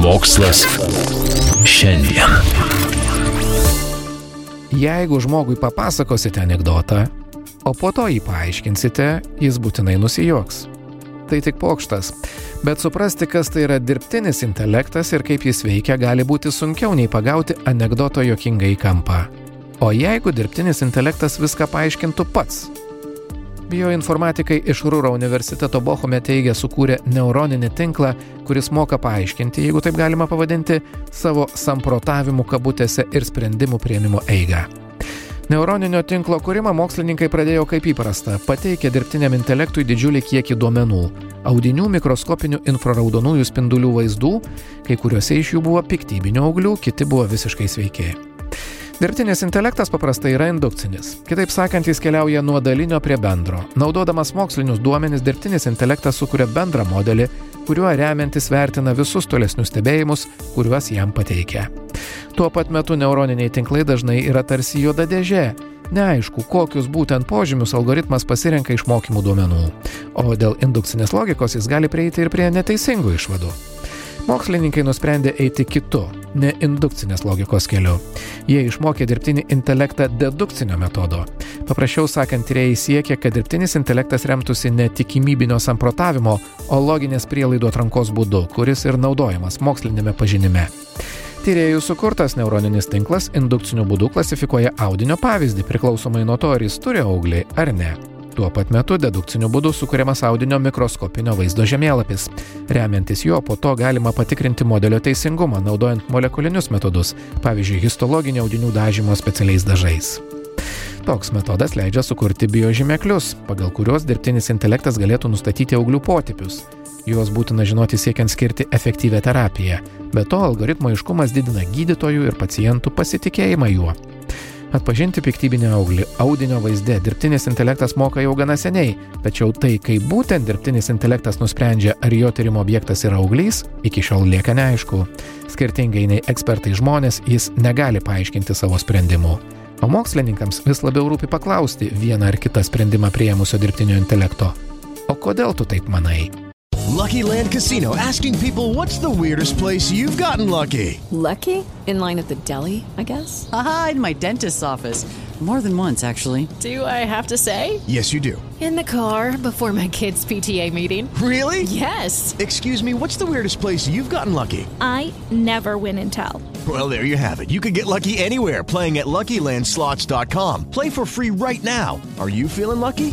Mokslas šiandien. Jeigu žmogui papasakosite anegdotą, o po to jį paaiškinsite, jis būtinai nusijoks. Tai tik pokštas. Bet suprasti, kas tai yra dirbtinis intelektas ir kaip jis veikia, gali būti sunkiau nei pagauti anegdoto jokingai kampą. O jeigu dirbtinis intelektas viską paaiškintų pats? Bioinformatikai iš Rūro universiteto Bochume teigia sukūrė neuroninį tinklą, kuris moka paaiškinti, jeigu taip galima pavadinti, savo samprotavimų kabutėse ir sprendimų prieimimo eigą. Neuroninio tinklo kūrimą mokslininkai pradėjo kaip įprasta - pateikė dirbtiniam intelektui didžiulį kiekį duomenų - audinių mikroskopinių infraraudonųjų spindulių vaizdų, kai kuriuose iš jų buvo piktybinių auglių, kiti buvo visiškai sveiki. Dirbtinis intelektas paprastai yra indukcinis. Kitaip sakant, jis keliauja nuo dalinio prie bendro. Naudodamas mokslinius duomenis, dirbtinis intelektas sukuria bendrą modelį, kuriuo remiantis vertina visus tolesnius stebėjimus, kuriuos jam pateikia. Tuo pat metu neuroniniai tinklai dažnai yra tarsi juoda dėžė. Neaišku, kokius būtent požymius algoritmas pasirenka iš mokymų duomenų. O dėl indukcinės logikos jis gali prieiti ir prie neteisingų išvadų. Mokslininkai nusprendė eiti kitu, ne indukcinės logikos keliu. Jie išmokė dirbtinį intelektą dedukcinio metodo. Paprasčiau sakant, tyrėjai siekia, kad dirbtinis intelektas remtųsi ne tikimybinio samprotavimo, o loginės prielaidų atrankos būdu, kuris ir naudojamas mokslinėme pažinime. Tyrėjų sukurtas neuroninis tinklas indukciniu būdu klasifikuoja audinio pavyzdį priklausomai nuo to, ar jis turi auglį ar ne. Tuo pat metu dedukciniu būdu sukūriamas audinio mikroskopinio vaizdo žemėlapis. Remiantis juo po to galima patikrinti modelio teisingumą, naudojant molekulinius metodus, pavyzdžiui, histologinio audinių dažymo specialiais dažais. Toks metodas leidžia sukurti biožymeklius, pagal kuriuos dirbtinis intelektas galėtų nustatyti auglių potipius. Juos būtina žinoti siekiant skirti efektyvę terapiją. Be to, algoritmo iškumas didina gydytojų ir pacientų pasitikėjimą juo. Atpažinti piktybinį auglį audinio vaizde dirbtinis intelektas moka jau gana seniai, tačiau tai, kaip būtent dirbtinis intelektas nusprendžia, ar jo tyrimo objektas yra auglys, iki šiol lieka neaišku. Skirtingai nei ekspertai žmonės, jis negali paaiškinti savo sprendimų. O mokslininkams vis labiau rūpi paklausti vieną ar kitą sprendimą prieimusio dirbtinio intelekto. O kodėl tu taip manai? Lucky Land Casino asking people what's the weirdest place you've gotten lucky? Lucky? In line at the deli, I guess? Aha, in my dentist's office. More than once, actually. Do I have to say? Yes, you do. In the car before my kids' PTA meeting. Really? Yes. Excuse me, what's the weirdest place you've gotten lucky? I never win and tell. Well, there you have it. You can get lucky anywhere playing at LuckyLandSlots.com. Play for free right now. Are you feeling lucky?